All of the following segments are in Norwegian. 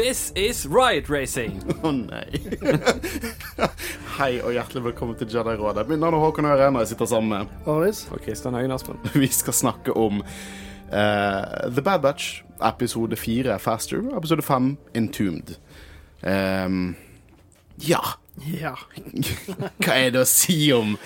This is Riot Racing. Å nei. Hei og hjertelig velkommen til Jedi-rådet. Mitt navn er Håkon og Jeg sitter sammen med Aris. Og Kristian Høyen Aspen. Vi skal snakke om uh, The Bad Batch, episode fire Faster, episode fem Entombed. Um, ja, Ja. hva er det å si om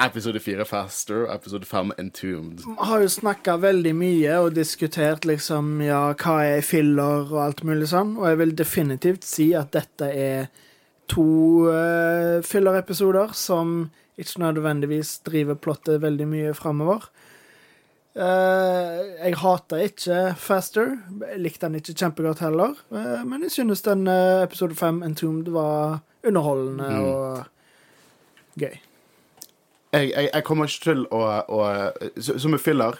episode fire Faster, episode fem Entombed? Vi har jo snakka veldig mye og diskutert liksom ja, hva er filler og alt mulig sånn, og jeg vil definitivt si at dette er to uh, filler-episoder som ikke nødvendigvis driver plottet veldig mye framover. Uh, jeg hater ikke Faster. Jeg likte den ikke kjempegodt heller. Uh, men jeg synes den uh, episode fem, Entombed, var underholdende Mm. og gøy. Jeg, jeg, jeg kommer ikke til å, å Som er filler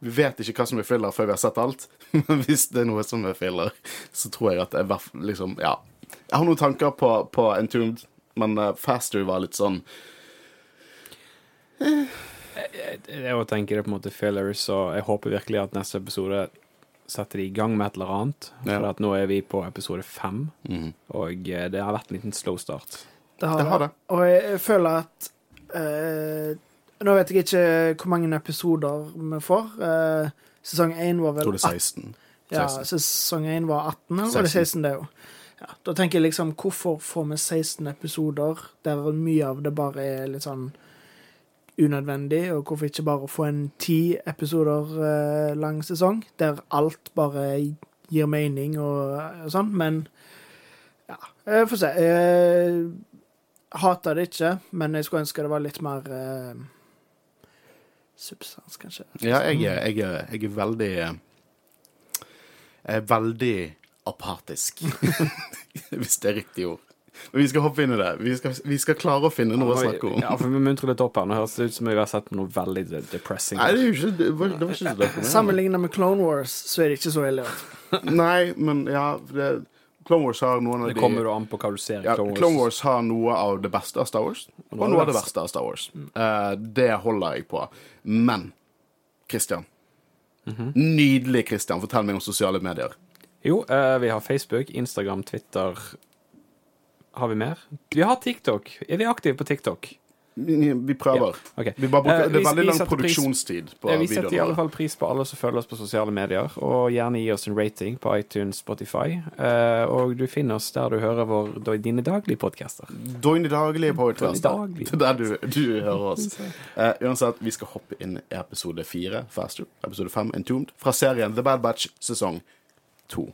Vi vet ikke hva som er filler før vi har sett alt. Men hvis det er noe som er filler, så tror jeg at jeg liksom Ja. Jeg har noen tanker på, på Entombed, men uh, Faster var litt sånn Jeg òg tenker det på en måte fillers, og jeg håper virkelig at neste episode setter de i gang med et eller annet. For Ja. at nå er vi på episode fem, mm. og eh, det har vært en liten slow start. Det har Det har det. Og jeg, jeg føler at eh, Nå vet jeg ikke hvor mange episoder vi får. Uh, sesong 1 var vel tror det er 18. 16. Ja, sesong 1 var 18, eller var det 16, det jo? Ja, da tenker jeg liksom, hvorfor får vi 16 episoder der mye av det bare er litt sånn unødvendig, og hvorfor ikke bare få en ti episoder uh, lang sesong, der alt bare gir mening og, og sånn, men ja, jeg får se. Jeg hater det ikke, men jeg skulle ønske det var litt mer eh, substans, kanskje. Ja, jeg er, jeg er, jeg er veldig eh, Jeg er veldig apatisk. Hvis det er riktig ord. Men vi skal hoppe inn i det. Vi skal, vi skal klare å finne noe å snakke om. Ja, for vi muntrer litt opp her. Nå høres det ut som vi har sett noe veldig depressing. Nei, det, er jo ikke, det, var, det var ikke så deprimerende. Sammenlignet med Clone Wars, så er det ikke så ille. Nei, men ja det, Clone Wars har noen av Det kommer jo an på hva du ser ja, Clone Wars. Clone Wars har noe av det beste av Star Wars, og noe av det verste av Star Wars. Eh, det holder jeg på. Men Christian. Mhm. Nydelig Christian. Fortell meg om sosiale medier. Jo, eh, vi har Facebook, Instagram, Twitter Har vi mer? Vi har TikTok. Er vi aktive på TikTok? Vi, prøver. prøver. okay. Vi bruker, Eh, det er veldig lang produksjonstid på Eh, Vi setter i alle fall pris på alle som følger oss på sosiale medier, og gjerne gi oss en rating på iTunes, Spotify. Eh, og du finner oss der du hører vår, dine daglige podcaster. Dine daglige podcaster. Det er der du, du hører oss. Uh, uansett, vi skal hoppe inn i episode fire, Faster. Episode fem, Entombed, fra serien The Bad Batch, sesong to.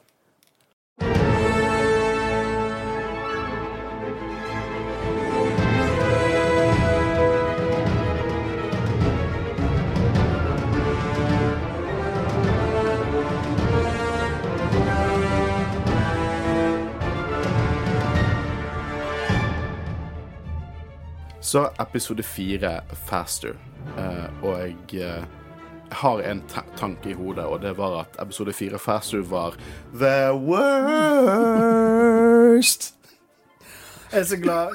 Så episode fire, Faster. Uh, og jeg eh, har en ta tanke i hodet, og det var at episode fire, Faster, var the worst. Jeg er så glad.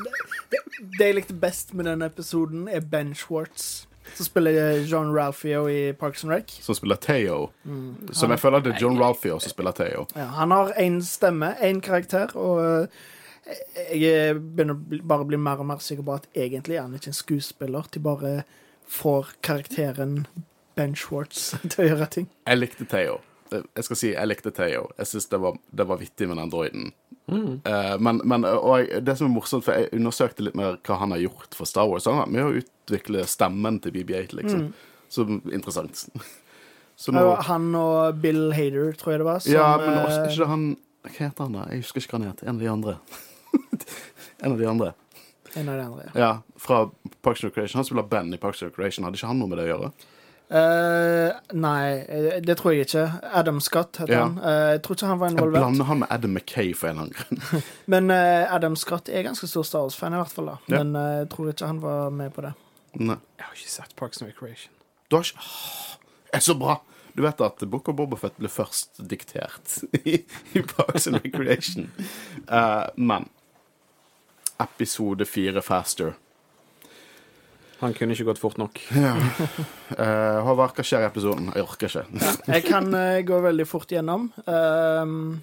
Det, det jeg likte best med denne episoden, er Ben Schwartz, som spiller John Ralphio i Parks and Rec. Som spiller Theo. Som jeg føler det er John Ralphio som spiller Theo. Ja, han har én stemme, én karakter, og eh, jeg begynner bare å bli mer og mer sikker på at egentlig er han ikke en skuespiller. De bare får karakteren Ben Schwartz til å gjøre ting. Jeg likte Theo. Jeg skal si jeg likte Theo. Jeg syns det, var- det var vittig med den droiden. Eh, men, men og jeg, det som er morsomt, for jeg undersøkte litt mer hva han har gjort for Star Wars. Han har med å utvikle stemmen til BB8, liksom. Så interessant. Så nå, Han og Bill Hader, tror jeg det var. Som, ja, men også, eh, ikke han Hva heter han, da? Jeg husker ikke hva han het. En av de andre. en av de andre. en av de andre. ja. Ja, fra Parks and Recreation. Han spiller Ben i Parks and Recreation. Hadde ikke han noe med det å gjøre? Uh, nei, eh, det tror jeg ikke. Adam Scott heter Ja. han. Uh, jeg tror ikke han var involvert. Jeg blander han med Adam Mackay for en eller annen grunn. Men uh, Adam Scott er ganske stor Star Wars-fan, i hvert fall. da Ja. Men jeg tror ikke han var med på det. Nei. Jeg har ikke sett Parks and Recreation. Du har ikke oh, Det er så bra! Du vet at Book of Bobafett ble først diktert i, i Parks and Recreation. Eh, men episode fire Faster. Han kunne ikke gått fort nok. Ja. Eh, Håvard, hva skjer i episoden? Jeg orker ikke. Jeg kan uh, gå veldig fort gjennom. Uh,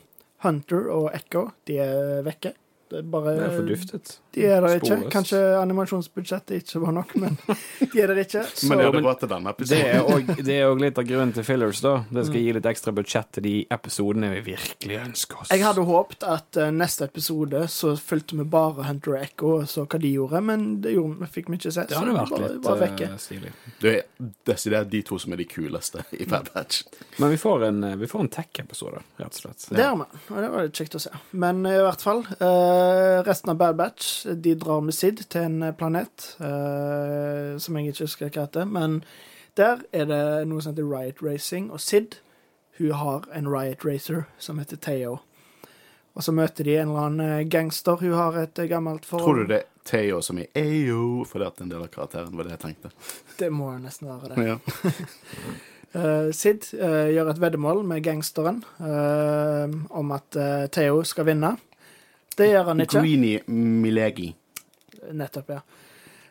Hunter og Echo, de er vekke. Det er bare Det er forduftet. De er der ikke. Sporløst. Kanskje animasjonsbudsjettet ikke var nok, men de er der ikke. Så Men det er bare til denne Det episoden. det er òg litt av grunnen til fillers, da. Det Mm. skal gi litt ekstra budsjett til de episodene vi virkelig ønsker oss. jeg hadde håpet at uh, neste episode så fulgte vi bare Hunter Echo og så hva de gjorde, men det gjorde, fikk vi ikke se. Det hadde vært bare litt var vekke. eh, stilig. Det er desidert de to som er de kuleste i Bad Batch. Men vi får en, eh, vi får en tech-episode, rett og slett. Det har vi, og det var litt kjekt å se. Men i hvert fall, uh, resten av Bad Batch de drar med Sid til en eh, planet uh, som jeg ikke husker hva heter. Men der er det noe som heter Riot Racing, og Sid hun har en Riot Racer som heter Theo. Og så møter de en eller annen eh, gangster. Hun har et gammelt forhold. Tror du det er Theo som er Ayo, fordi at en del av karakteren var det jeg tenkte? Det må jo nesten være det. Ja. Uh, Sid uh, gjør et veddemål med gangsteren uh, om at Theo skal vinne. Det gjør han ikke. Greenie Milegi. Nettopp, ja.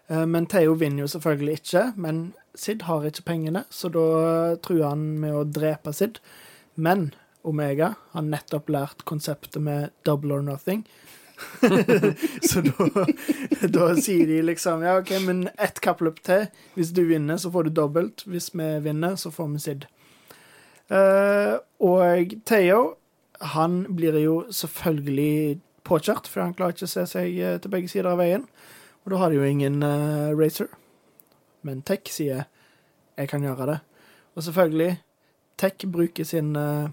Eh, Men Theo vinner jo selvfølgelig ikke. Men Sid har ikke pengene, så da truer han med å drepe Sid. Men Omega har nettopp lært konseptet med double or nothing. så da, da sier de liksom Ja, OK, men ett kappløp til. Hvis du vinner, så får du dobbelt. Hvis vi vinner, så får vi Sid. Uh, og Theo, han blir jo selvfølgelig påkjørt, for han klarer ikke å se seg eh, til begge sider av veien. Og da har de jo ingen uh, racer. Men Tech sier 'jeg kan gjøre det'. Og selvfølgelig, Tech bruker sin uh,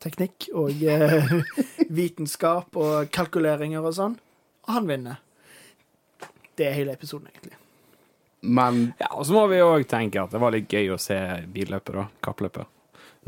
teknikk og uh, vitenskap og kalkuleringer og sånn, og han vinner. Det er hele episoden, egentlig. Men Ja, og så må vi òg tenke at det var litt gøy å se billøpet, da. Kappløpet.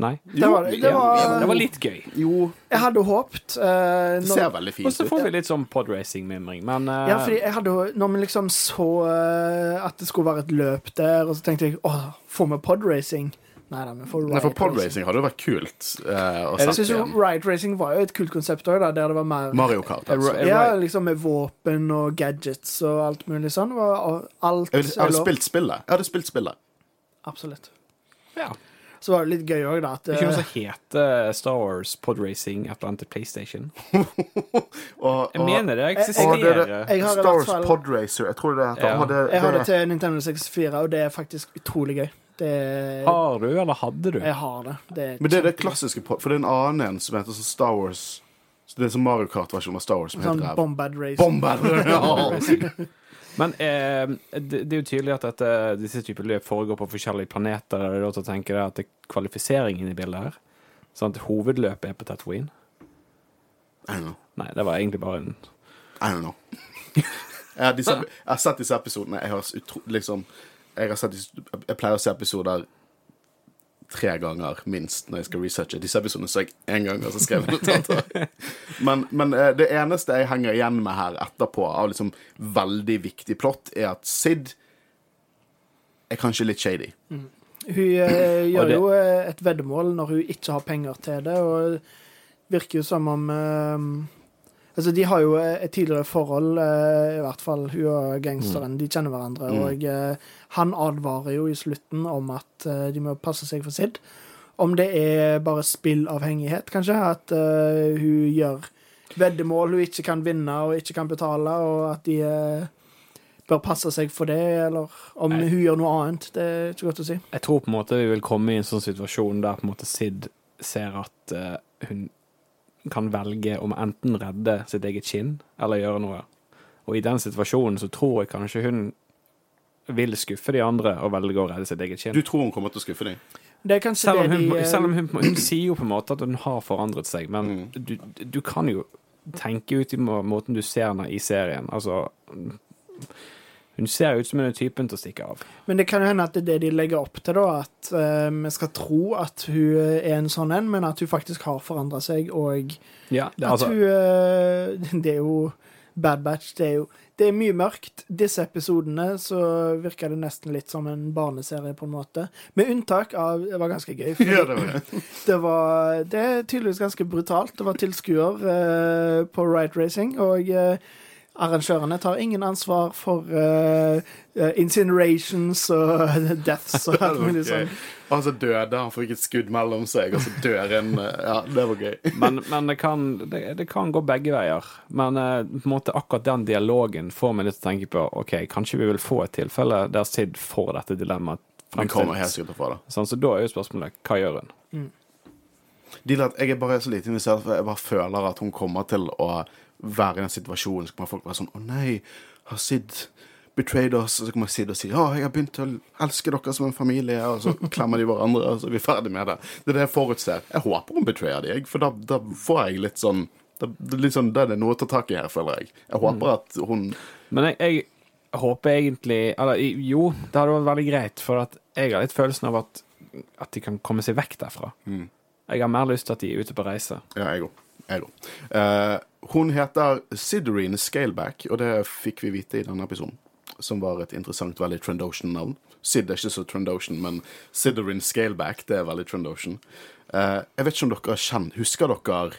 Nei? Det var, det var, Det var litt gøy. jo, Jeg hadde håpet uh, det ser veldig Og fint så ut. får vi litt sånn podracing-mimring, men uh, Ja, fordi jeg hadde Når vi liksom så uh, at det skulle være et løp der, og så tenkte jeg åh, får vi podracing? Nei da, vi får Nei, for riot podracing hadde jo vært kult Uh, å Jeg synes syns jo Ride Racing var jo et kult konsept òg, der det var mer Mario Kart, altså. Ja, liksom med våpen og gadgets og alt mulig sånn. Og alt Jeg, hadde, jeg hadde spilt spillet. Jeg hadde spilt spillet. Absolutt. ja. Så var det litt gøy òg, da. At, Det er ikke noe som heter Star Wars Podracing et eller annet til PlayStation. Og, Jeg og, mener det eksisterer. det, Jeg har Star Wars fall- Podracer, jeg tror det heter. Ja. Det, jeg har det til Nintendo 64, og det er faktisk utrolig gøy. Det er, Har du, eller hadde du? jeg har det. det er men det er det klassiske For det er en annen en som heter sånn Star Wars Det er som Mario Kart-versjon av Star Wars som Sånn heter Racing. Bombad Racing. Ja. Men eh, det, det er jo tydelig at dette, disse typer løp foregår på forskjellige planeter. Er det lov til å tenke deg at det er kvalifiseringen i bildet her? Sånn at hovedløpet er på Tatooine? I don't know. Nei, det var egentlig bare en I don't know. Jeg har, disse, jeg har sett disse episodene. Jeg har, liksom, jeg, har sett, jeg pleier å se episoder tre ganger, minst, når jeg skal researche. Disse episodene så jeg én gang, og så skrev jeg notater. Men, men eh, det eneste jeg henger igjen med her etterpå, av liksom veldig viktig plott, er at Sid er kanskje litt shady. Hun eh, gjør det- jo eh, et veddemål når hun ikke har penger til det, og virker jo som om eh, Altså, de har jo et tidligere forhold, eh, i hvert fall hun og gangsteren. De kjenner hverandre, Mm. og eh, han advarer jo i slutten om at eh, de må passe seg for Sid. Om det er bare spillavhengighet, kanskje, at uh, hun gjør veddemål hun ikke kan vinne og ikke kan betale, og at de uh, bør passe seg for det, eller om jeg, hun gjør noe annet. Det er ikke godt å si. Jeg tror på en måte vi vil komme i en sånn situasjon der på en måte Sid ser at uh, hun kan velge om enten redde sitt eget kinn eller gjøre noe. Og i den situasjonen så tror jeg kanskje hun vil skuffe de andre og velge å redde sitt eget kinn. Du tror hun kommer til å skuffe er kanskje Selv om, det hun, de eh, selv om hun, hun sier jo på en måte at hun har forandret seg, men Mm. du, du kan jo tenke ut i måten du ser henne i serien. Altså Hun ser ut som hun er typen til å stikke av. Men det kan jo hende at det er det de legger opp til, da. At vi vi skal tro at hun er en sånn en, men at hun faktisk har forandra seg, og Ja, det, at altså, hun uh, Det er jo Bad Batch. Det er jo det er mye mørkt. Disse episodene så virker det nesten litt som en barneserie, på en måte. Med unntak av Det var ganske gøy. Ja, det var det. det, var, det er tydeligvis ganske brutalt. Det var tilskuer uh, på Right Racing, og eh, arrangørene tar ingen ansvar for eh, incinerations og deaths og alt mulig sånn. Og så døde han, fikk et skudd mellom seg, og så dør en eh, Ja, det var gøy. Men, men det, kan, det, det, kan gå begge veier. Men uh, på en måte akkurat den dialogen får meg litt til å tenke på OK, kanskje vi vil få et tilfelle der Sid får dette dilemmaet fremstilt. kommer helt sikkert til å få det. Sånn, så da er jo spørsmålet hva gjør hun? Mm. At jeg er bare så lite investert, for jeg bare føler at hun kommer til å være i den situasjonen. så kommer folk være sånn Å nei, har Sid betrayed oss, og så kommer Sid og sier å, jeg har begynt å elske dere som en familie, og så klemmer de hverandre, og så er vi ferdig med det. Det er det jeg forutser. Jeg håper hun betrayer dem, for da, da, får jeg litt sånn da, sånn, da er det noe å ta tak i her, føler jeg. Jeg håper at hun Men jeg, jeg håper egentlig Eller jo, det hadde vært veldig greit, for at jeg har litt følelsen av at, at de kan komme seg vekk derfra. Mm. Jeg har mer lyst til at de er ute på reise. Ja, jeg òg. Jeg òg. Uh, hun heter Sidereen Scaleback, og det fikk vi vite i denne episoden som var et interessant, veldig Trendosian-navn. Sid er ikke så Trendosian, men Sidereen Scaleback, det er veldig Trendosian. Uh, jeg vet ikke om dere kjenner Husker dere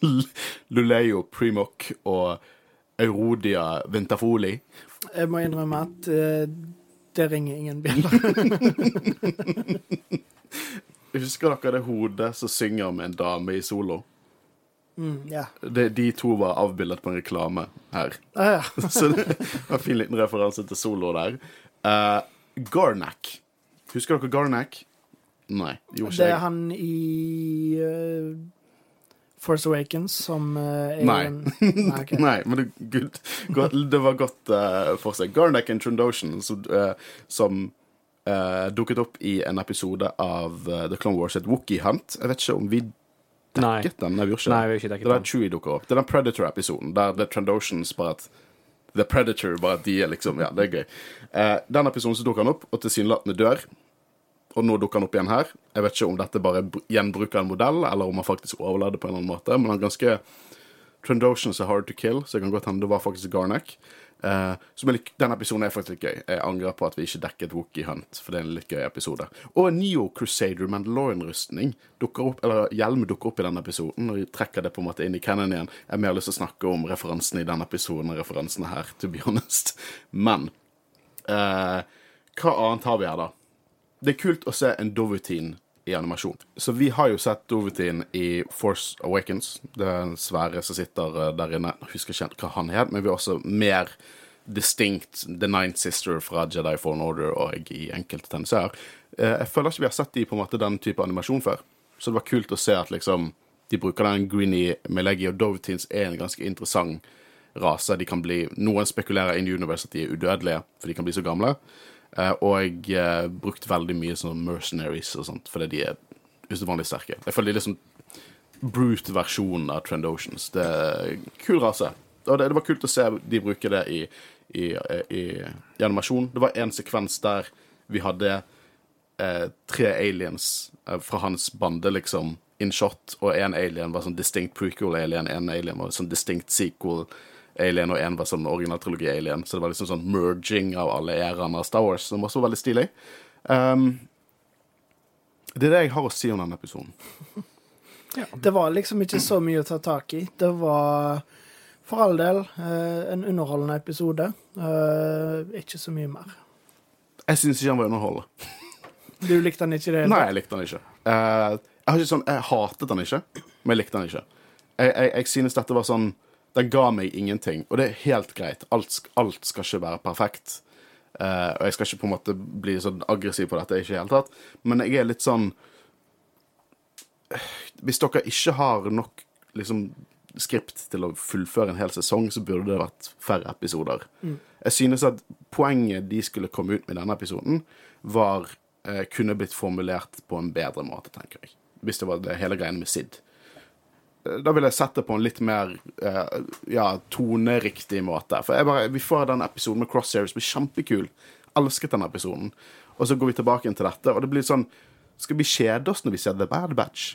Luleo Primok og Eurodia Vintafoli? Jeg må innrømme at uh, det ringer ingen bjeller. Husker dere det hodet som synger med en dame i solo? Mm, yeah. de, de, to var avbildet på en reklame her. Ah, ja. så det var en fin liten referanse til solo der. Uh, Garnack. Husker dere Garnack? Nei. Gjorde ikke Det er han i uh, Force Awakens som uh, er Nei. En... Nei, okay. Nei, men det, gud, godt, det var godt uh, for seg. Garnack and Trondoshan, som, som dukket opp i en episode av The Clone Wars, et Wookie Hunt. Jeg vet ikke om vi dekket den? Nei, vi gjorde ikke Nei, vi ikke dekket det. er der Chewie dukker opp. Det er den Predator-episoden der The Trandoshans bare at The Predator, bare at de er liksom Ja, det er gøy. Eh, den episoden så dukker han opp, og tilsynelatende dør. Og nå dukker han opp igjen her. Jeg vet ikke om dette bare gjenbruker en modell, eller om han faktisk overlevde på en eller annen måte, men han er ganske Trandoshans er hard to kill, så det kan godt hende det var faktisk Garnack. Uh, den episoden er faktisk litt gøy. Jeg angrer på at vi ikke dekket Wookie Hunt, for det er en litt gøy episode. Og Neo Crusader Mandalorian-rustning dukker opp, eller hjelm dukker opp i denne episoden, og trekker det på en måte inn i canon igjen. Jeg har mer lyst til å snakke om referansene i denne episoden og referansene her, to be honest. Men uh, hva annet har vi her, da? Det er kult å se en Dovutine i animasjon. Så vi har jo sett Dovetin i Force Awakens. Det er en svære som sitter eh, der inne. Jeg husker ikke hva han het, men vi har også mer distinct The Ninth Sister fra Jedi Fallen Order og i enkelte tegneserier. Eh, jeg føler ikke vi har sett de på en måte den type animasjon før. Så det var kult å se at liksom de bruker den Greenie Melegi, og Dovetins er en ganske interessant rase. De kan bli, Noen spekulerer in universe at de er udødelige, for de kan bli så gamle. Uh, og jeg brukte brukt veldig mye sånn mercenaries og sånt, fordi de er usedvanlig sterke. Jeg føler de er liksom brute-versjonen av Trendotions. Det er kul rase. Og det, det, var kult å se de bruke det i, i, i, i animasjon. Det var en sekvens der vi hadde eh, tre aliens fra hans bande, liksom, in shot, og én alien var sånn distinct prequel-alien, én alien var sånn distinct sequel Alien, og 1 var sånn originaltrilogi-alien. Så det var liksom sånn merging av alle æraene av Star Wars, som også var veldig stilig. Um, det er det jeg har å si om denne episoden. Ja. Det var liksom ikke så mye å ta tak i. Det var for all del eh, en underholdende episode. Eh, ikke så mye mer. Jeg syns ikke han var underholdende. Du likte han ikke? det? Nei, jeg likte han ikke. Uh, jeg, har ikke sånn, jeg hatet han ikke, men jeg likte han ikke. Jeg, jeg, jeg synes dette var sånn den ga meg ingenting, og det er helt greit. Alt, alt skal ikke være perfekt. Uh, og jeg skal ikke på en måte bli sånn aggressiv på dette, ikke i hele tatt, men jeg er litt sånn Hvis dere ikke har nok liksom skript til å fullføre en hel sesong, så burde det vært færre episoder. Mm. Jeg synes at poenget de skulle komme ut med i denne episoden, var uh, kunne blitt formulert på en bedre måte, tenker jeg. Hvis det var det hele greiene med Sid da vil jeg sette på en litt mer uh, ja, toneriktig måte. For bare, vi får den episoden med Crosshairs, blir kjempekul. Elsket den episoden. Og så går vi tilbake til dette, og det blir sånn Skal vi kjede oss når vi ser The Bad Batch?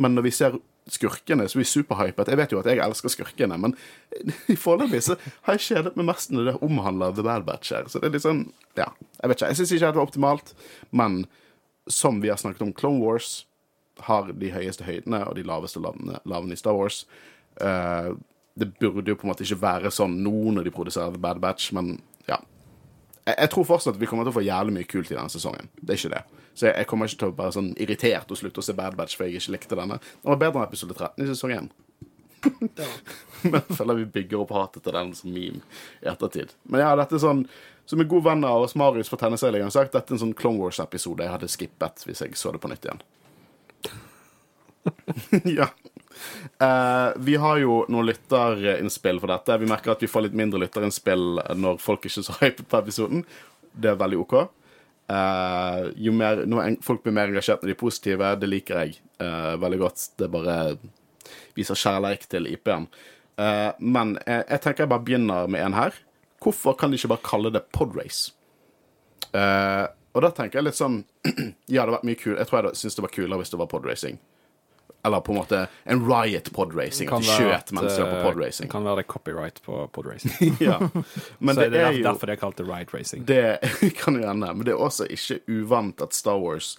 Men når vi ser skurkene, så blir vi superhypet. Jeg vet jo at jeg elsker skurkene, men foreløpig så har jeg kjedet meg mest når det omhandler The Bad Batch her. Så det er litt sånn Ja, jeg vet ikke. Jeg syns ikke det var optimalt, men som vi har snakket om Clone Wars har de høyeste høydene og de laveste lavene, i Star Wars. Uh, det burde jo på en måte ikke være sånn nå når de produserer The Bad Batch, men ja. Jeg, jeg, tror fortsatt vi kommer til å få jævlig mye kult i denne sesongen. Det er ikke det. Så jeg, jeg kommer ikke til å være sånn irritert og slutte å se Bad Batch for jeg ikke likte denne. Den var bedre enn episode 13 i sesong 1. Det. Men jeg føler vi bygger opp hatet til den som meme i ettertid. Men ja, dette er sånn Som en god venn av oss, Marius fra Tenniseligaen, har sagt dette er en sånn Clone Wars-episode jeg hadde skippet hvis jeg så det på nytt igjen. ja. Uh, vi har jo noen lytterinnspill for dette. Vi merker at vi får litt mindre lytterinnspill når folk ikke er så hypet på episoden. Det er veldig OK. Uh, jo mer, folk blir mer engasjert når de er positive, det liker jeg uh, veldig godt. Det bare viser kjærleik til IP-en. Men jeg, jeg tenker jeg bare begynner med en her. Hvorfor kan de ikke bare kalle det podrace? Og da tenker jeg litt sånn Ja, det hadde vært mye kul Jeg tror jeg syns det var kulere hvis det var podracing. Eller på en måte en riot podracing. At de skjøt mens de var på eh, podracing. kan være det copyright på podracing. ja. Men Så det, det er jo derfor det er kalt det ride racing. Det kan jo hende, men det er også ikke uvant at Star Wars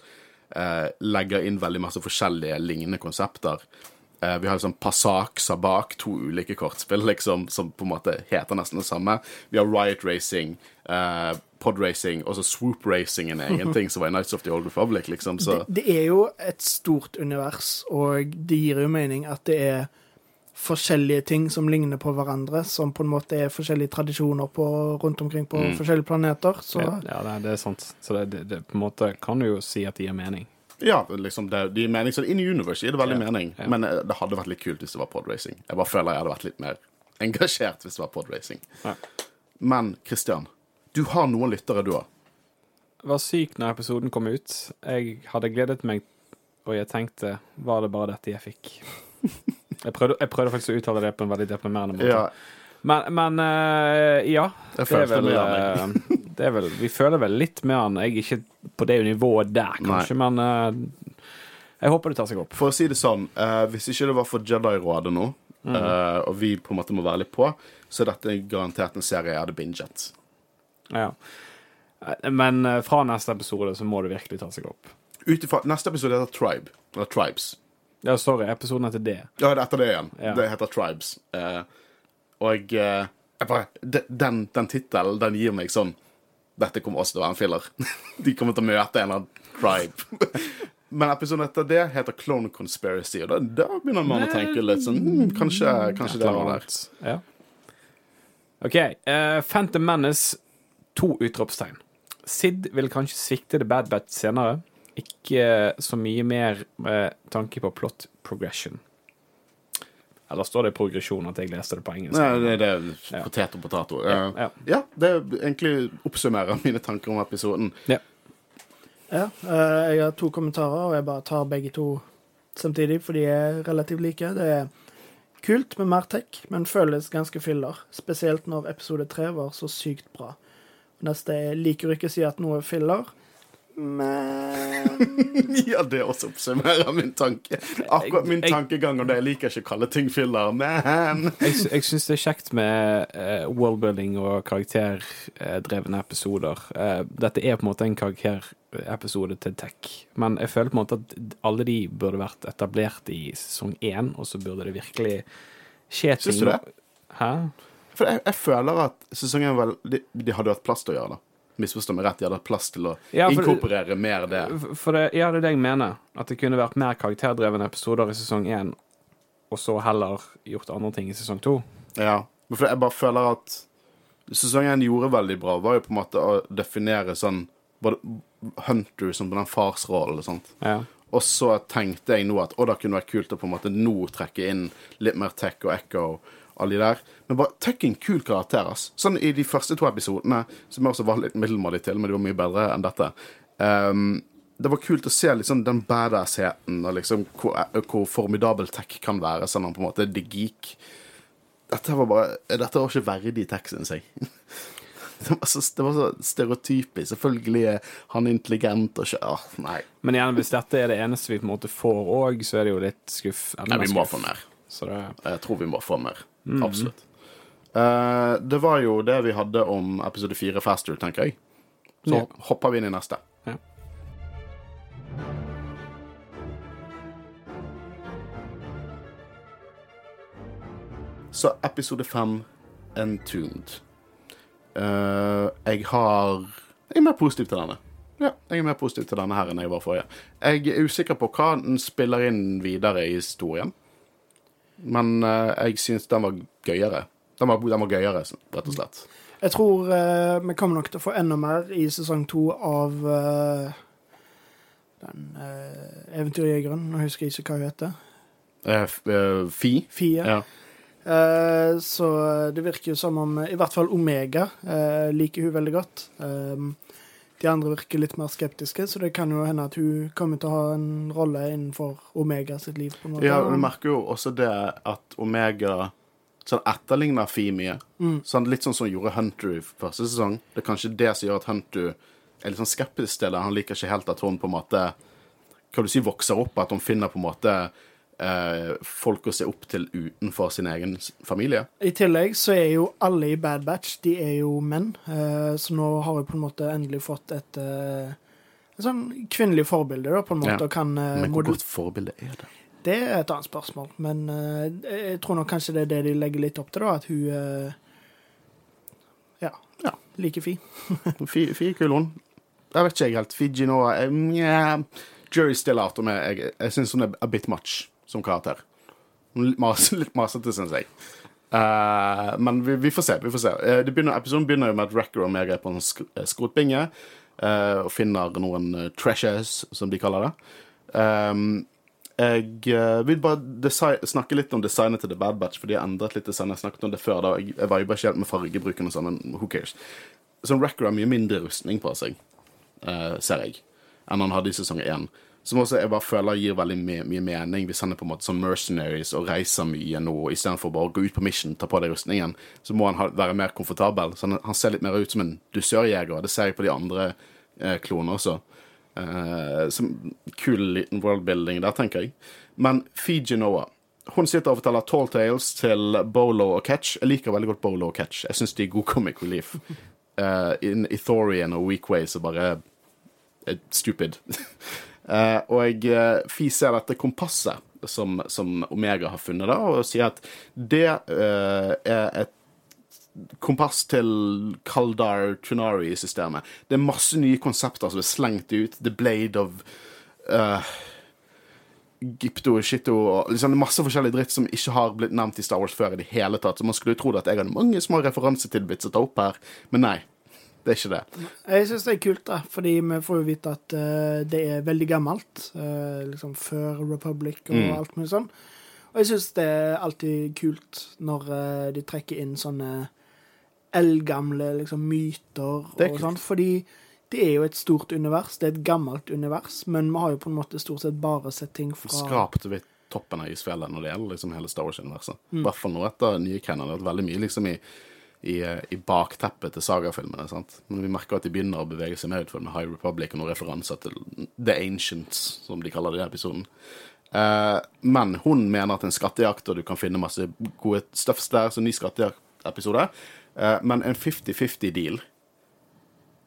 eh, legger inn veldig masse forskjellige lignende konsepter. Eh, vi har liksom Passak, Sabak, to ulike kortspill liksom, som på en måte heter nesten det samme. Vi har Riot Racing, eh, Pod Racing, og så Swoop Racing en egen ting som var i Nights of the Old Republic, liksom. Så Det, det er jo et stort univers, og det gir jo mening at det er forskjellige ting som ligner på hverandre, som på en måte er forskjellige tradisjoner på, rundt omkring på forskjellige planeter. Så Ja, ja det, det er sant. Så det, det, det på en måte kan du jo si at det gir mening. Ja, liksom det, det gir mening. Så in universe gir det veldig Ja, mening. ja. Men eh, det hadde vært litt kult hvis det var podracing. Jeg bare føler jeg hadde vært litt mer engasjert hvis det var podracing. Ja. Men Christian, du har noen lyttere, du òg. var syk når episoden kom ut. Jeg hadde gledet meg, og jeg tenkte Var det bare dette jeg fikk? Jeg prøvde, jeg prøvde faktisk å uttale det på en veldig deprimerende måte. Ja, Men, men uh, ja. Jeg Det er, vel, vel Vi føler vel litt med han. Jeg er ikke på det nivået der, kanskje, men uh, jeg håper det tar seg opp. For å si det sånn, uh, hvis ikke det var for Jedi-rådet nå, Mm. uh, og vi på en måte må være litt på, så er dette garantert en serie jeg hadde binget. Ja. Men fra neste episode så må det virkelig ta seg opp. Utifra, Neste episode heter Tribe. Eller Tribes. Ja, sorry, episoden heter det. Ja, det er etter det igjen. Ja. Det heter Tribes. Og jeg bare, Den, den tittelen, den gir meg sånn Dette kommer også til å være en filler. De kommer til å møte en eller annen tribe. Men episoden etter det heter Clone Conspiracy, og da, da begynner man å tenke litt sånn hmm, Kanskje, kanskje det er noe der. Ja. OK. Uh, Phantom Menace, to utropstegn. Sid vil kanskje svikte The Bad Bat senere. Ikke så mye mer med tanke på plot progression. Eller står det i progresjon at jeg leste det på engelsk? Nei, det, det er Ja. potet og potato. Ja. Ja. ja, det egentlig oppsummerer mine tanker om episoden. Ja. ja, eh, jeg har to kommentarer, og jeg bare tar begge to samtidig, for de er relativt like. Det er kult med mer tech, men føles ganske filler. Spesielt når episode tre var så sykt bra. Neste er liker ikke å si at noe er filler, men ja, det også oppsummerer min tanke. Akkurat min tankegang om det. Jeg liker ikke å kalle ting filler, men Jeg, jeg syns det er kjekt med uh, worldbuilding og karakterdrevne episoder. Uh, dette er på en måte en karakterepisode til tech, men jeg føler på en måte at alle de burde vært etablert i sesong én, og så burde det virkelig skje ting. Syns du det? Hæ? For jeg, jeg føler at sesongen vel de, de hadde hatt plass til å gjøre det. Misforstå meg rett, de hadde hatt plass til å Ja, for- inkorporere mer det. For det, ja, det er det jeg mener. At det kunne vært mer karakterdrevne episoder i sesong én, og så heller gjort andre ting i sesong to. Ja. Men jeg bare føler at sesong én gjorde veldig bra, var jo på en måte å definere sånn Hunter som på den farsrollen sånt. Ja. Og så tenkte jeg nå at å, det kunne vært kult å på en måte nå trekke inn litt mer Tech og Echo alle de der. Men bare Tech er en kul karakter, ass. Sånn i de første to episodene, som også var litt middelmådig til, men de var mye bedre enn dette. Um, det var kult å se liksom den badass-heten og liksom hvor, hvor formidabel Tech kan være, sånn han på en måte the geek. Dette var bare Dette var ikke verdig Tech, syns jeg. Det var, så, det var så stereotypisk. Selvfølgelig er han intelligent og ikke ah, Nei. Men igjen, hvis dette er det eneste vi på en måte får òg, så er det jo litt skuff. Nei, vi må få mer. Så det, Jeg tror vi må få mer. Absolutt. Uh, det var jo det vi hadde om episode fire Faster, tenker jeg. Så Ja. hopper vi inn i neste. Ja. Så episode fem, Entombed. Uh, jeg har Jeg er mer positiv til denne. Ja, jeg er mer positiv til denne her enn jeg var forrige. Jeg er usikker på hva den spiller inn videre i historien. Men eh, jeg syns den var gøyere. Den var, den var gøyere, rett og slett. Jeg tror eh, vi kommer nok til å få enda mer i sesong to av eh, den uh, eventyrjegeren. Nå husker jeg ikke hva hun heter. Eh, eh, Fi. Fie. Ja. Eh, så det virker jo som om i hvert fall Omega eh, liker hun veldig godt. Um, de andre virker litt mer skeptiske, så det kan jo hende at hun kommer til å ha en rolle innenfor Omega sitt liv. på en måte. ja, hun merker jo også det at Omega sånn etterligner Fi mye. Sånn, litt sånn som gjorde Hunter i første sesong. Det er kanskje det som gjør at Hunter er litt sånn skeptisk til det. Han liker ikke helt at hun på en måte Hva du si, vokser opp, at hun finner på en måte eh, folk å se opp til utenfor sin egen familie. I tillegg så er jo alle i Bad Batch de er jo menn, eh, så nå har vi på en måte endelig fått et eh, sånn kvinnelig forbilde, da, på en måte, Ja. og kan eh, Men hvor godt forbilde er det? Det er et annet spørsmål, men eh, jeg tror nok kanskje det er det de legger litt opp til, da, at hun eh, ja, Ja. like Fi. Fi, fi kul, hun. Jeg vet ikke jeg helt. Fiji nå Nja Jury's still out jeg Jeg, jeg syns hun er a bit much som karakter. Er mas, litt masete, syns jeg. Uh, men vi, vi får se. vi får se. Uh, begynner, episoden begynner jo med at Racker og meg er på en sk eh, skrotbinge uh, og finner noen trashes, som de kaller det. Um, jeg vil bare snakke litt om designet til The Bad Batch, for de har endret litt design. Jeg snakket om det før. da Jeg, jeg var jo bare helt med fargebruken og sånn, men who cares? Så Racker har mye mindre rustning på seg, ser jeg, enn han hadde i sesong én. Som også jeg bare føler gir veldig mye, mye mening, hvis han er på en måte som mercenaries og reiser mye nå, istedenfor bare å gå ut på mission, ta på deg rustningen, så må han ha, være mer komfortabel. Så han, han ser litt mer ut som en dusørjeger. Det ser jeg på de andre eh, klonene også. Eh, som kul liten worldbuilding der, tenker jeg. Men Fiji Noah hun sitter og forteller tall tales til Bolo og Ketch. Jeg liker veldig godt Bolo og Ketch. Jeg syns de er god comic relief. Uh, in Ithorian og Weak Ways så bare er stupid. Eh, og jeg Fi ser dette kompasset som, som Omega har funnet, da, og sier at det eh, er et kompass til Kaldar-Trenari-systemet Det er masse nye konsepter som er slengt ut. The Blade of eh, Gypto, Shitto liksom masse forskjellig dritt som ikke har blitt nevnt i Star Wars før i det hele tatt. Så man skulle jo tro at jeg hadde mange små referansetilbits å ta opp her, men nei. Det er ikke det. Jeg syns det er kult, da, fordi vi får jo vite at uh, det er veldig gammelt. Uh, liksom før Republic og Mm. alt mulig sånn. Og jeg syns det er alltid kult når uh, de trekker inn sånne eldgamle liksom, myter er og sånn. Fordi det er jo et stort univers. Det er et gammelt univers, men vi har jo på en måte stort sett bare sett ting fra Skrapt vidt toppen av isfjellet når det gjelder liksom hele Star Wars-universet. I Mm. hvert fall nå etter nye vært veldig mye liksom i, i, eh, i bakteppet til sagafilmene. sant? Men vi merker at de begynner å bevege seg mer utfor med High Republic og noen referanser til The Ancients, som de kaller det i episoden. Eh, men hun mener at en skattejakt, og du kan finne masse gode stuffs der, så ny skattejaktepisode. Uh, men en 50-50-deal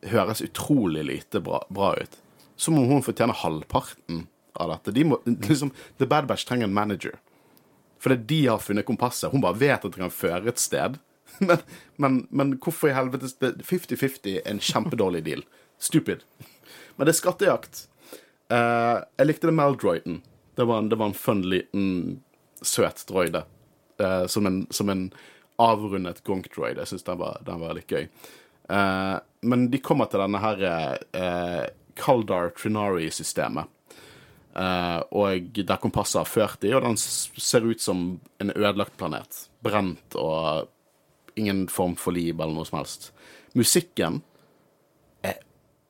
høres utrolig lite bra, bra ut. Som om hun fortjener halvparten av dette. De må, liksom, The Bad Batch trenger en manager. Fordi de har funnet kompasset. Hun bare vet at det kan føre et sted. Men, men, men hvorfor i helvete 50-50 er en kjempedårlig deal. Stupid. Men det er skattejakt. Uh, jeg likte det Maldroyden. Det var en, det var en fun, liten, søt droide. Uh, som, en, som en avrundet gonk-droid. Jeg syns den, den var litt gøy. Uh, men de kommer til denne her Kaldar Trinari-systemet. Uh, og der kompasset har ført de, og den ser ut som en ødelagt planet. Brent og ingen form for liv eller noe som helst. Musikken er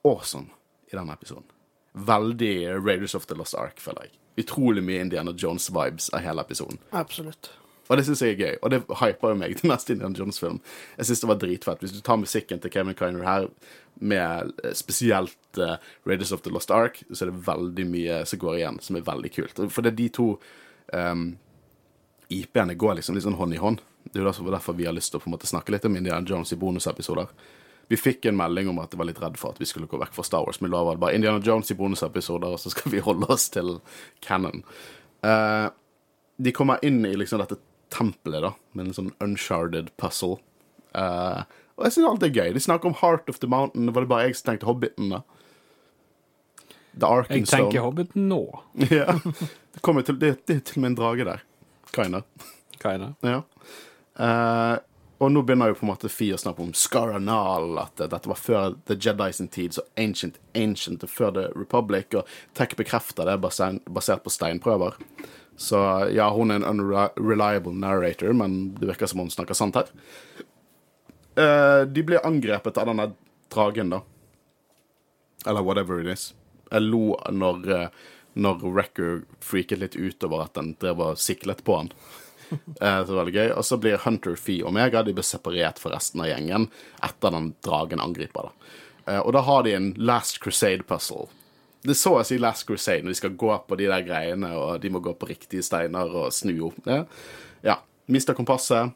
awesome i denne episoden. Veldig Raiders of the Lost Ark, føler jeg. Utrolig mye Indiana Jones-vibes av hele episoden. Absolutt. Og det syns jeg er gøy, og det hyper jo meg til neste Indiana Jones-film. Jeg syns det var dritfett. Hvis du tar musikken til Kevin Kiner her, med eh, spesielt uh, Raiders of the Lost Ark, så er det veldig mye som går igjen, som er veldig kult. For det er de to um, IP-ene går liksom litt sånn hånd i hånd. Det er jo derfor, vi har lyst til å på en måte snakke litt om Indiana Jones i bonusepisoder. Vi fikk en melding om at jeg var litt redd for at vi skulle gå vekk fra Star Wars. Men da var det bare Indiana Jones i bonusepisoder, og så skal vi holde oss til canon. Eh, de kommer inn i liksom dette tempelet, da, med en sånn uncharted puzzle. Eh, og jeg syns alt er gøy. De snakker om Heart of the Mountain. Var det bare jeg som tenkte Hobbiten, da? The Jeg tenker Hobbiten nå. ja. det, til, det, det er til og med en drage der. Kinda. Hva er? Ja. Eh, og nå begynner jo på en måte Fi å snakke om Scaranal, at dette var før The Jedi sin tid, så ancient, ancient, og før The Republic, og Tech bekrefter det basert, på steinprøver. Så ja, hun er en unreliable narrator, men det virker som hun snakker sant her. Uh, de blir angrepet av denne dragen, da. Eller whatever it is. Jeg lo når, eh, når Wrecker freaket litt ut over at den drev og siklet på han. Eh, så veldig gøy. Og så blir Hunter, Fee Omega de blir separert fra resten av gjengen etter den dragen angriper. da. Eh, og da har de en Last Crusade-puzzle. Det så å si Last Crusade når de skal gå på de der greiene, og de må gå på riktige steiner og snu opp. Ja, ja. Mister kompasset.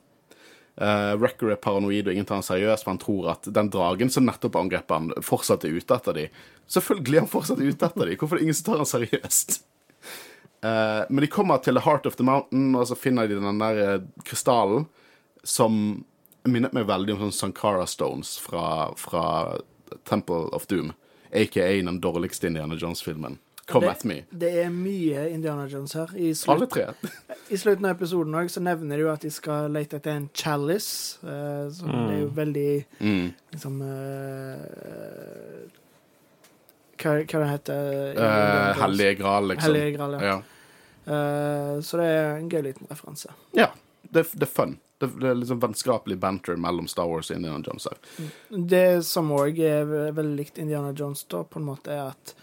Uh, Wrecker er paranoid og ingen tar han seriøst, for han tror at den dragen som nettopp angrep han, fortsatt er ute etter dem. Selvfølgelig er han fortsatt ute etter dem! Hvorfor er det ingen som tar han seriøst? Eh, men de kommer til The Heart of the Mountain, og så finner de den der eh, krystallen som minnet meg veldig om sånn Sankara Stones fra, fra Temple of Doom. Aka den dårligste Indiana Jones-filmen. Come det, at me. Det er mye Indiana Jones her. I, Alle tre. I slutten av episoden også, så nevner de jo at de skal lete etter en chalice. uh, som mm. er jo veldig Mm. liksom eh, hva, hva det heter det? Uh, Hellige Gral, liksom. Hellige Gral, ja. ja. Uh, så det er en gøy liten referanse. Ja. Det, det er fun. Det, det er liksom vennskapelig banter mellom Star Wars og Indiana Jones her. Det som òg er veldig likt Indiana Jones, da, på en måte, er at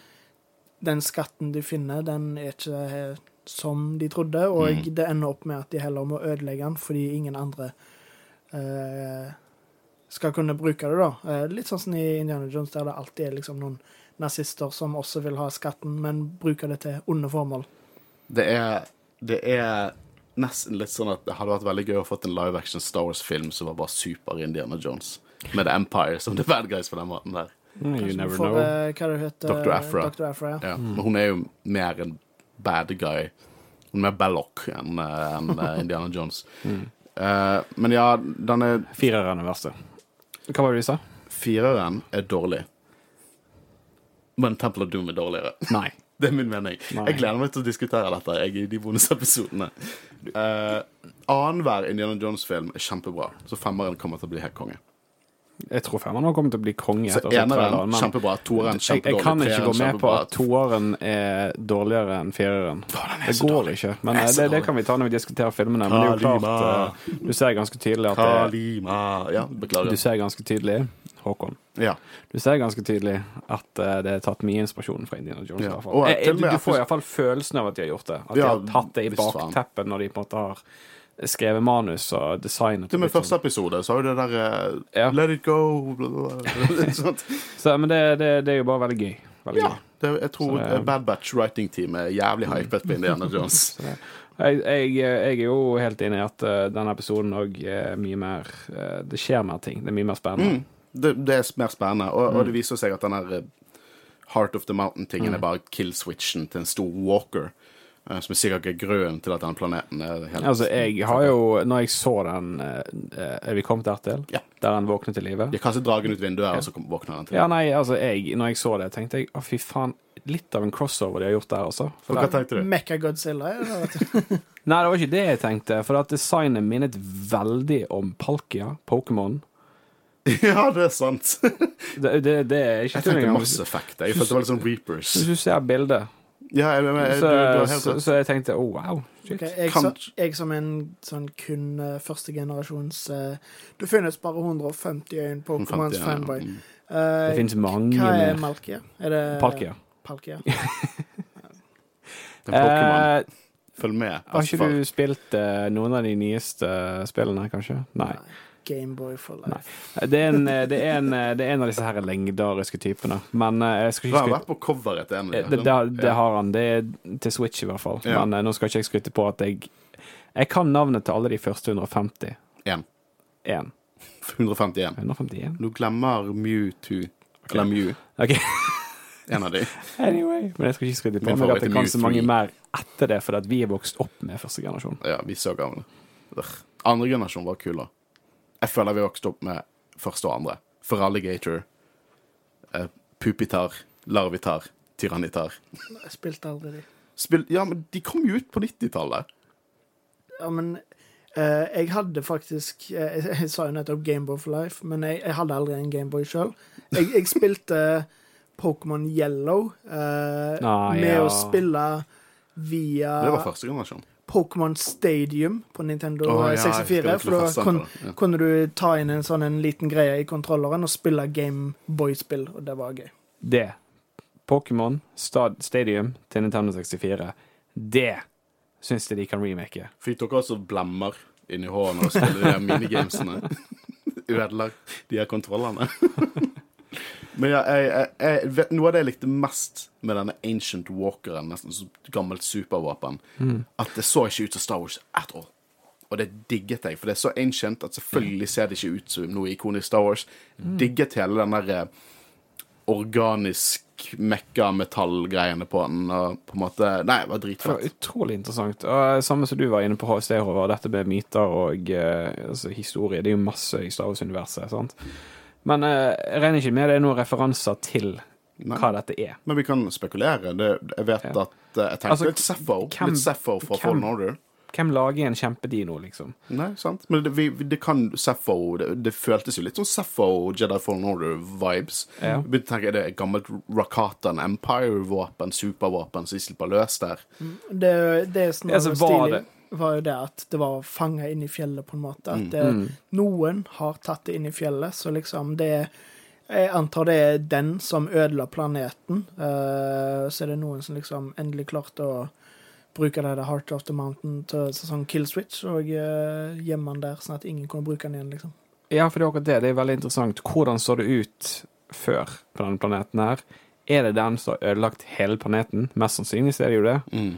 den skatten de finner, den er ikke som de trodde, og Mm. det ender opp med at de heller må ødelegge den fordi ingen andre eh, skal kunne bruke det, da. Eh, litt sånn som i Indiana Jones, der det alltid er liksom noen nazister som også vil ha skatten, men bruker det til onde formål. Det er, det er nesten litt sånn at det hadde vært veldig gøy å fått en live action Star Wars-film som var bare super Indiana Jones. Med The Empire som the bad guys på den måten der. Mm, You never for, know. eh, hva det heter Dr. Aphra. Dr. Afra ja. Ja. Mm. hun er jo mer en bad guy. Hun er mer Belloc enn en eh, Indiana Jones. Eh, men ja, den er Fireren er verste. Hva var det du sa? Fireren er dårlig. Men Temple of Doom er dårligere. Nei. Det er min mening. Nei. Jeg gleder meg til å diskutere dette jeg, i de bonusepisodene. Uh, Annenhver Indiana Jones-film er kjempebra, så femmeren kommer til å bli helt konge. Jeg tror femmeren kommer til å bli konge. Så eneren er kjempebra, toeren jeg, jeg kan ikke gå med på at toeren er dårligere enn fireren. er Det går ikke. Men eh, det, det kan vi ta når vi diskuterer filmene. Men det er jo klart eh, Du ser ganske tydelig at det. Du ser ganske tydelig Håkon. Ja. Du ser ganske tydelig at uh, det er tatt mye inspirasjon fra Indiana Jones. Ja. Og jeg, jeg, du, får iallfall følelsen av at de har gjort det. At Ja, de har tatt det i bakteppet når de på en måte har skrevet manus og designet. Til og med sånn. første episode så har jo det der eh, Ja. Let it go bla, bla, sånt. Så, men det, det, det er jo bare veldig gøy. Veldig Ja. gøy. Det, jeg tror Så eh, Bad Batch writing team er jævlig hypet på Indiana Jones. Jeg, jeg, jeg er jo helt enig i at eh, denne episoden òg er mye mer eh, Det skjer mer ting. Det er mye mer spennende. Mm. Det, det er mer spennende, og, Mm. og det viser seg at den her eh, Heart of the Mountain-tingen er bare kill-switchen til en stor walker. eh, som er sikkert ikke grunnen til at denne planeten er helt Altså, jeg har jo Når jeg så den eh, Er vi kommet dertil? Ja. Der han våkner til live? De kanskje dragen ut vinduet, og så våkner den til. Ja, nei, altså, jeg, når jeg så det, tenkte jeg å, fy faen. Litt av en crossover de har gjort der, altså. For Hva tenkte du? Mekka Godzilla. er det, vet du. Nei, det var ikke det jeg tenkte. For at designet minnet veldig om Palkia, Pokémon. Ja, det er sant. Det, det, det er ikke Jeg tenkte masse Mass Effect. Jeg følte det var litt sånn Reapers. Hvis du ser bildet, Ja, jeg, jeg, jeg, så, du, du så, så jeg tenkte oh, wow. Okay, jeg, så, jeg som en sånn kun uh, førstegenerasjons uh, Det finnes bare 150 øyne Pokémons 50, ja. fanboy. Uh, Det finnes mange hva er. Malkia? Er det Palkia. Palkia? Det er Pokémon. Eh, Følg med. har ikke du spilt uh, noen av de nyeste spillene, kanskje? Nei. Gameboy for life. Det er, en, eh, det, er en, eh, det er en av disse her lengdariske typene. Men eh, jeg skal ikke har vært på coveret til en av Eh, dem, det, det, det har han. Det er til Switch, i hvert fall. Ja. Men eh, nå skal ikke jeg skryte på at jeg Jeg kan navnet til alle de første 150. En. 151. 151? Nå glemmer Mewtwo. Eller Mew. Okay. En av de. Anyway. Men jeg skal ikke skryte på meg at er kan så mange mer etter det, fordi vi er vokst opp med første generasjon. Ja, vi er så gamle. Andre generasjon var kulere. Jeg føler vi vokste opp med første og andre. Feraligator, eh, Pupitar, Larvitar. Tyrannitar. Jeg spilte aldri de. Spil ja, men de kom jo ut på 90-tallet. Ja, men eh, jeg hadde faktisk eh, Jeg, jeg sa jo nettopp Gameboy for life, men jeg, jeg hadde aldri en Gameboy sjøl. Jeg, jeg spilte Pokémon Yellow eh, Ah, med ja. å spille via Det var første generasjon. Pokémon Stadium på Nintendo oh, ja, 64. For da kun, ja. kunne du ta inn en sånn en liten greie i kontrolleren og spille Gameboy-spill, og det var gøy. Det. Pokémon Stadium til Nintendo 64. Det syns jeg de kan remake. Fikk dere også blemmer inni hånden og spille de minigamesene? Ødelagt de her kontrollene? Men ja, jeg, jeg, jeg vet, noe av det jeg likte mest med denne Ancient Walkeren, nesten som gammelt supervåpen, at det så ikke ut som Star Wars at all. Og det digget jeg, for det er så ancient at selvfølgelig ser det ikke ut som noe ikonisk Star Wars. Digget hele den der eh, organisk mekka-metall-greiene på den, og på en måte Nei, det var Det var utrolig interessant. Og samme som du var inne på Håvard, dette med myter og eh, altså, historie. Det er jo masse i Star Wars-universet. sant? Men eh, jeg regner ikke med det er noen referanser til Nei. hva dette er. Men vi kan spekulere. Det, jeg vet Ja. at eh, Jeg tenker Altså, litt hvem- Litt Sepho fra hvem- Fallen Order. Hvem lager en kjempedino, liksom? Nei, sant? Men det, vi, det kan Sepho det, det føltes jo litt som Sepho Jedi Fallen Order-vibes. Ja. Begynte å tenke, Er det et gammelt Rakatan Empire-våpen, supervåpen, som de slipper løs der? Det, det er var Altså, var stilig, det- var jo det at det var fanga inn i fjellet, på en måte. At det, noen har tatt det inn i fjellet, så liksom det Jeg antar det er den som ødela planeten. Uh, så er det noen som liksom endelig klarte å bruke det der Heart of the Mountain til til sånn kill switch, og uh, gjemme den der, sånn at ingen kunne bruke den igjen, liksom. Ja, for det er akkurat det. Det er veldig interessant. Hvordan så det ut før på denne planeten her? Er det den som har ødelagt hele planeten? Mest sannsynlig er det jo det. Mm.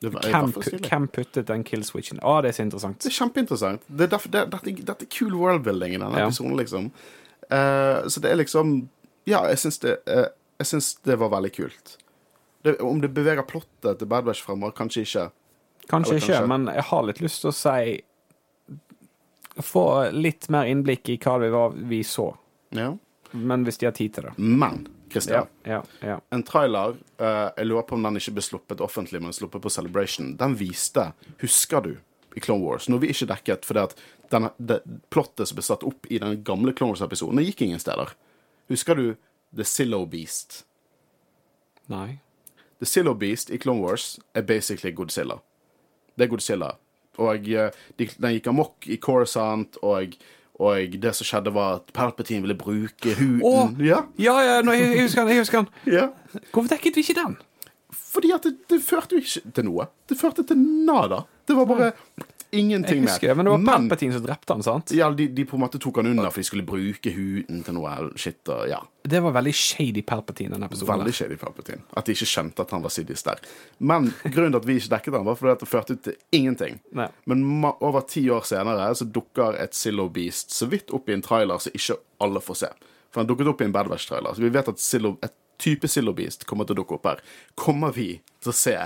Hvem, puttet den kill-switchen? Å, det er så interessant. Det er kjempeinteressant. Det er derfor, det, dette, dette er kul worldbuilding i denne Ja. episoden, liksom. Uh, så det er liksom Ja, jeg syns det, uh, jeg syns det var veldig kult. Det, om det beveger plottet til Bad Batch fremover, kanskje ikke. Kanskje Eller ikke, kanskje- men jeg har litt lyst til å si Få litt mer innblikk i hva det var vi så. Ja. Men hvis de har tid til det. Men Christian, Ja, ja, ja. en trailer eh, Jeg lurer på om den ikke ble sluppet offentlig, men sluppet på Celebration. Den viste, husker du, i Clone Wars, Noe vi ikke dekket fordi at denne, det plottet som ble satt opp i den gamle Clone Wars-episoden, det gikk ingen steder. Husker du The Zillow Beast? Nei. The Zillow Beast i Clone Wars er basically Godzilla. Det er Godzilla. Og eh, de, den gikk amok i Coruscant, og, og det som skjedde, var at Palpatine ville bruke huden Oh, Ja, Ja, ja, nå, jeg, jeg husker den. Jeg husker den. ja. Hvorfor dekket vi ikke den? Fordi at det, det førte jo ikke til noe. Det førte til nada. Det var bare ingenting Jeg mer. husker det, men det var Palpatine som drepte han, sant? ja, de, de på en måte tok han under for de skulle bruke huden til noe shit. Og, ja, Det var veldig shady Palpatine, den episoden. Veldig shady Palpatine. At de ikke skjønte at han var Sidious der. Men grunnen til at vi ikke dekket han, var fordi at det førte ut til ingenting. Nei. Men over ti år senere så dukker et Zillow Beast så vidt opp i en trailer som ikke alle får se. For han dukket opp i en Bad Batch-trailer. Så vi vet at Zillow, et type Zillow Beast kommer til å dukke opp her. Kommer vi til å se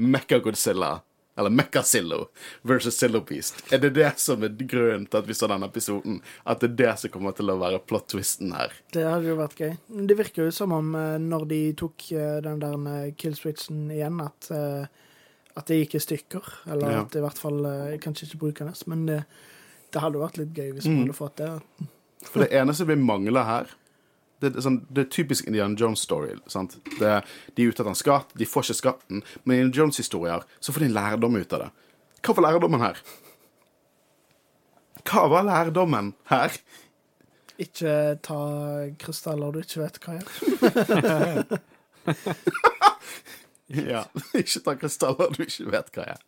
Mecha Godzilla, eller Mecha Zillow versus Zillow Beast? Er det det som er grunnen til at vi så denne episoden? At det er det som kommer til å være plot-twisten her? Det hadde jo vært gøy. Det virker jo som om eh, når de tok eh, den der eh, kill switchen igjen, at, eh, at det gikk i stykker. Eller Ja. at det i hvert fall kanskje ikke brukende. Men det, det hadde vært litt gøy hvis Mm. man hadde fått det. For det eneste vi mangler her det, er sånn, det er typisk Indian Jones-story. sant? Det, de er ute etter en skatt, de får ikke skatten, men i Indian Jones-historier så får de en lærdom ut av det. Hva var lærdommen her? Hva var lærdommen her? Ikke ta krystaller du ikke vet hva er. Ja, Ikke ta krystaller du ikke vet hva er.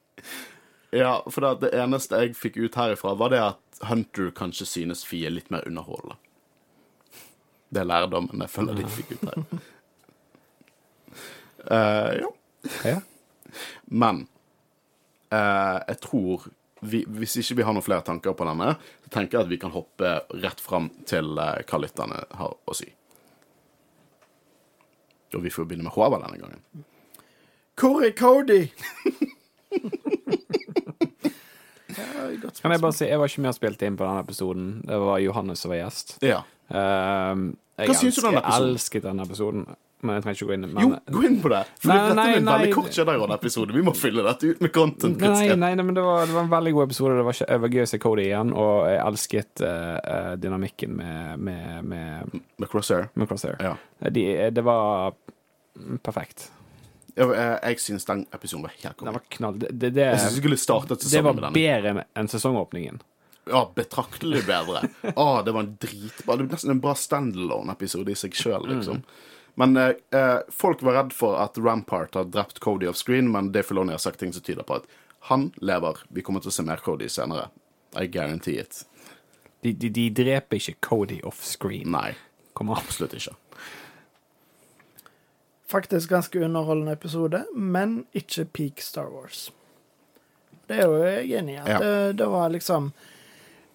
Ja, for det, det eneste jeg fikk ut herifra, var det at Hunter kanskje synes Fie er litt mer underholdende. Det er lærdommen jeg føler de fikk ut her. Uh, ja. Ja. Men uh, jeg tror vi, Hvis ikke vi har noen flere tanker på denne, så tenker jeg at vi kan hoppe rett fram til uh, hva lytterne har å si. Og vi får begynne med Håvard denne gangen. Hvor er Cody? Kan jeg bare si, jeg var ikke med og spilte inn på denne episoden. Det var Johannes som var gjest. Ja. Um, jeg Hva syns du den episoden? Elsket denne episoden. Men jeg trenger ikke gå inn men, Jo, gå inn på det! For Nei, dette nei, er en nei. veldig kort Jedi-råd-episode. Vi må fylle dette ut med content. Nei, nei, men det var, det var en veldig god episode. Det var, det var gøy å se Cody igjen, og jeg elsket eh, dynamikken med, med, med, Med Crosshair. med Crosshair. Ja. De, det var perfekt. Jeg, jeg, jeg syns den episoden var helt konge. var knall. Det, det, det, Jeg syns vi skulle startet sesongen var med den. bedre enn sesongåpningen. Ja, betraktelig bedre. Ah, det var en dritbra Det var nesten en bra standalone-episode i seg sjøl, liksom. Men eh, eh, folk var redd for at Rampart har drept Cody off screen, men Dave Filoni har sagt ting som tyder på at han lever. Vi kommer til å se mer Cody senere. I guarantee it. De, de, de dreper ikke Cody off screen. Nei, absolutt ikke. Faktisk ganske underholdende episode, men ikke peak Star Wars. Det er jo jeg enig i. Ja. det, det var liksom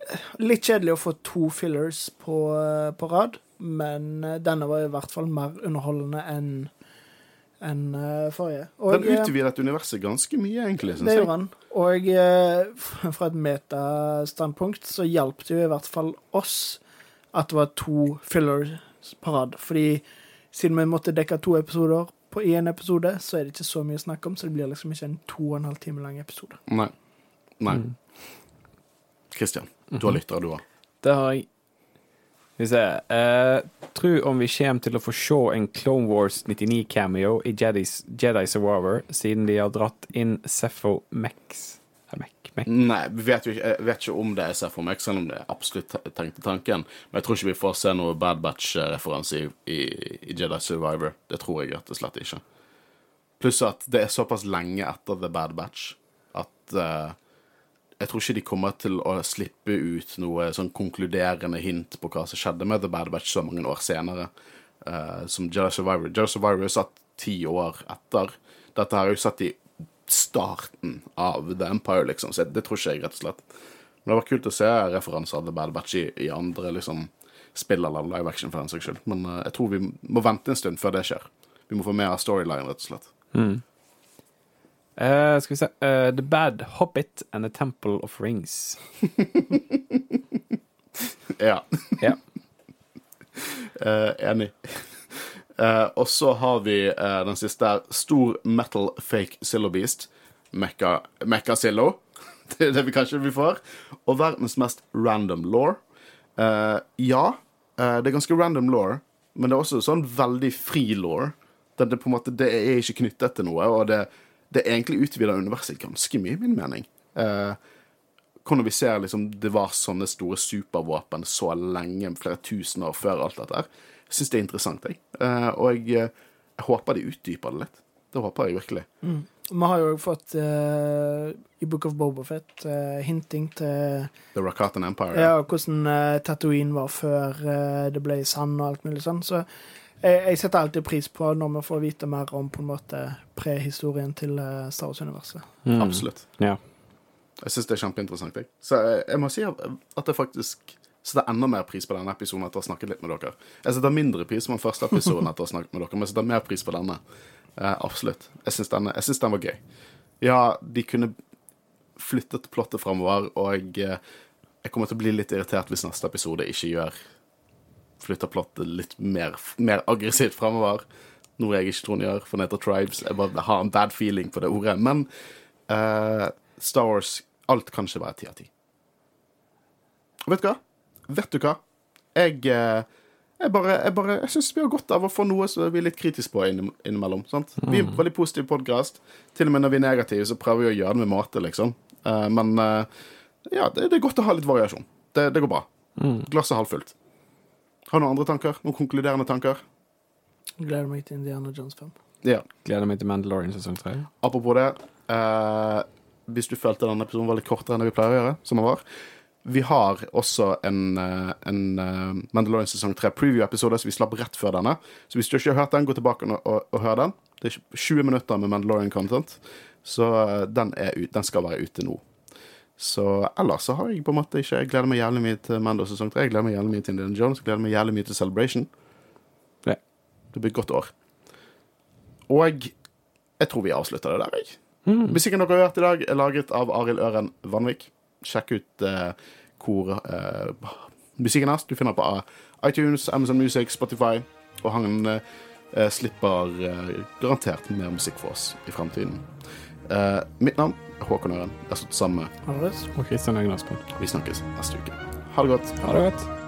eh, Litt kjedelig å få to fillers på, eh, på rad, men eh, denne var i hvert fall mer underholdende enn enn forrige. Og, Den utvidet universet ganske mye, egentlig, Synes det gjorde den. Og fra et metastandpunkt så hjalp det jo i hvert fall oss at det var to fillers på rad. Fordi siden vi måtte dekke to episoder på én episode, så er det ikke så mye å snakke om, så det blir liksom ikke en to og en halv time lang episode. Nei. Nei. Mm. Christian, du Mhm. har lyttere, du òg. Det har jeg Skal vi se uh, Tru om vi kommer til å få se en Clone Wars 99-cameo i Jedis, Jedi Survivor, siden de har dratt inn Seffo Mex. Mek, Mek. Nei, vi vet ikke, jeg vet ikke om det er SFO meg, selv om det er absolutt te- tenkte tanken. Men jeg tror ikke vi får se noe Bad Batch-referanse i, i, i Jedi Survivor. Det tror jeg rett og slett ikke. Pluss at det er såpass lenge etter The Bad Batch at uh, jeg tror ikke de kommer til å slippe ut noe sånn konkluderende hint på hva som skjedde med The Bad Batch så mange år senere. uh, som Jedi Survivor. Jedi Survivor er satt ti år etter. Dette her er jo satt i starten av The Empire, liksom, så det tror ikke jeg, rett og slett. Men det var kult å se referanser av The Bad Batch i, i andre liksom, spill eller live action, for den saks skyld. Men uh, jeg tror vi må vente en stund før det skjer. Vi må få mer av storyline, rett og slett. Eh, skal vi se uh, The Bad Hobbit and the Temple of Rings. Ja. Ja. Enig. Eh, og så har vi eh, den siste her. Stor metal fake Zillow Beast. Mekka, Mekka Zillow. Det er det vi kanskje vi får. Og verdens mest random law. Eh, ja, eh, det er ganske random law, men det er også sånn veldig fri law. Det, det, på en måte, det er ikke knyttet til noe, og det, det egentlig utvider universet ganske mye, i min mening. Eh, når vi ser liksom, det var sånne store supervåpen så lenge, flere tusen år før alt dette her. Syns det er interessant, jeg. Eh, og jeg, eh, jeg håper de utdyper det litt. Det håper jeg virkelig. Vi har jo fått uh, i Book of Bobafett uh, hinting til The Rakatan Empire. ja, hvordan uh, Tatooine var før uh, det ble sand og alt mulig sånn. Så jeg, jeg setter alltid pris på når vi får vite mer om på en måte prehistorien til uh, Star Wars-universet. Mm. Absolutt. Ja. Jeg syns det er kjempeinteressant. Jeg. Så jeg, jeg må si at, at jeg faktisk setter enda mer pris på denne episoden etter å ha snakket litt med dere. Jeg setter mindre pris på den første episoden etter å ha snakket med dere, men jeg setter mer pris på denne. Eh, absolutt. Jeg syns den, den var gøy. Ja, de kunne flyttet plottet framover, og jeg, eh, jeg kommer til å bli litt irritert hvis neste episode ikke gjør Flytter plottet litt mer, mer aggressivt framover. Noe jeg ikke tror den gjør, for den heter Tribes. Jeg bare har en bad feeling på det ordet. Men eh, Star Wars Alt kan ikke være ti av ti. Vet du hva? Vet du hva? Jeg eh, jeg bare, jeg, bare, jeg syns vi har godt av å få noe som vi er litt kritiske på inn- innimellom. sant? Vi er en veldig positiv podkast. Til og med når vi er negative, så prøver vi å gjøre det med måte, liksom. Eh, men eh, ja, det, det er godt å ha litt variasjon. Det, det går bra. Glasset er halvfullt. Har du noen andre tanker? Noen konkluderende tanker? Gleder meg til Indiana Jones 5. Ja. Gleder meg til Mandalorian sesong 3. Apropos det. eh, hvis du følte denne episoden var litt kortere enn det vi pleier å gjøre, som den var Vi har også en, eh, en eh, Mandalorian sesong 3 preview-episode som vi slapp rett før denne. Så hvis du ikke har hørt den, gå tilbake og, og, og hør den. Det er 20 minutter med Mandalorian-content. Så eh, den, ut, den skal være ute nå. Så ellers så har jeg på en måte ikke Jeg gleder meg jævlig mye til Mando sesong 3. Jeg gleder meg jævlig mye til Indiana Jones. Jeg gleder meg jævlig mye til Celebration. Ja. Det blir et godt år. Og jeg tror vi avslutter det der, jeg. Musikken dere har hørt i dag, er laget av Arild Øren Vanvik. Sjekk ut eh, hvor eh, musikken er. Du finner på iTunes, Amazon Music, Spotify. Og han eh, eh, slipper eh, garantert mer musikk for oss i fremtiden. Eh, mitt navn er Håkon Øren. Jeg har stått sammen med Og Kristian Egnesbø. Vi snakkes neste uke. Ha det godt. Ha det godt.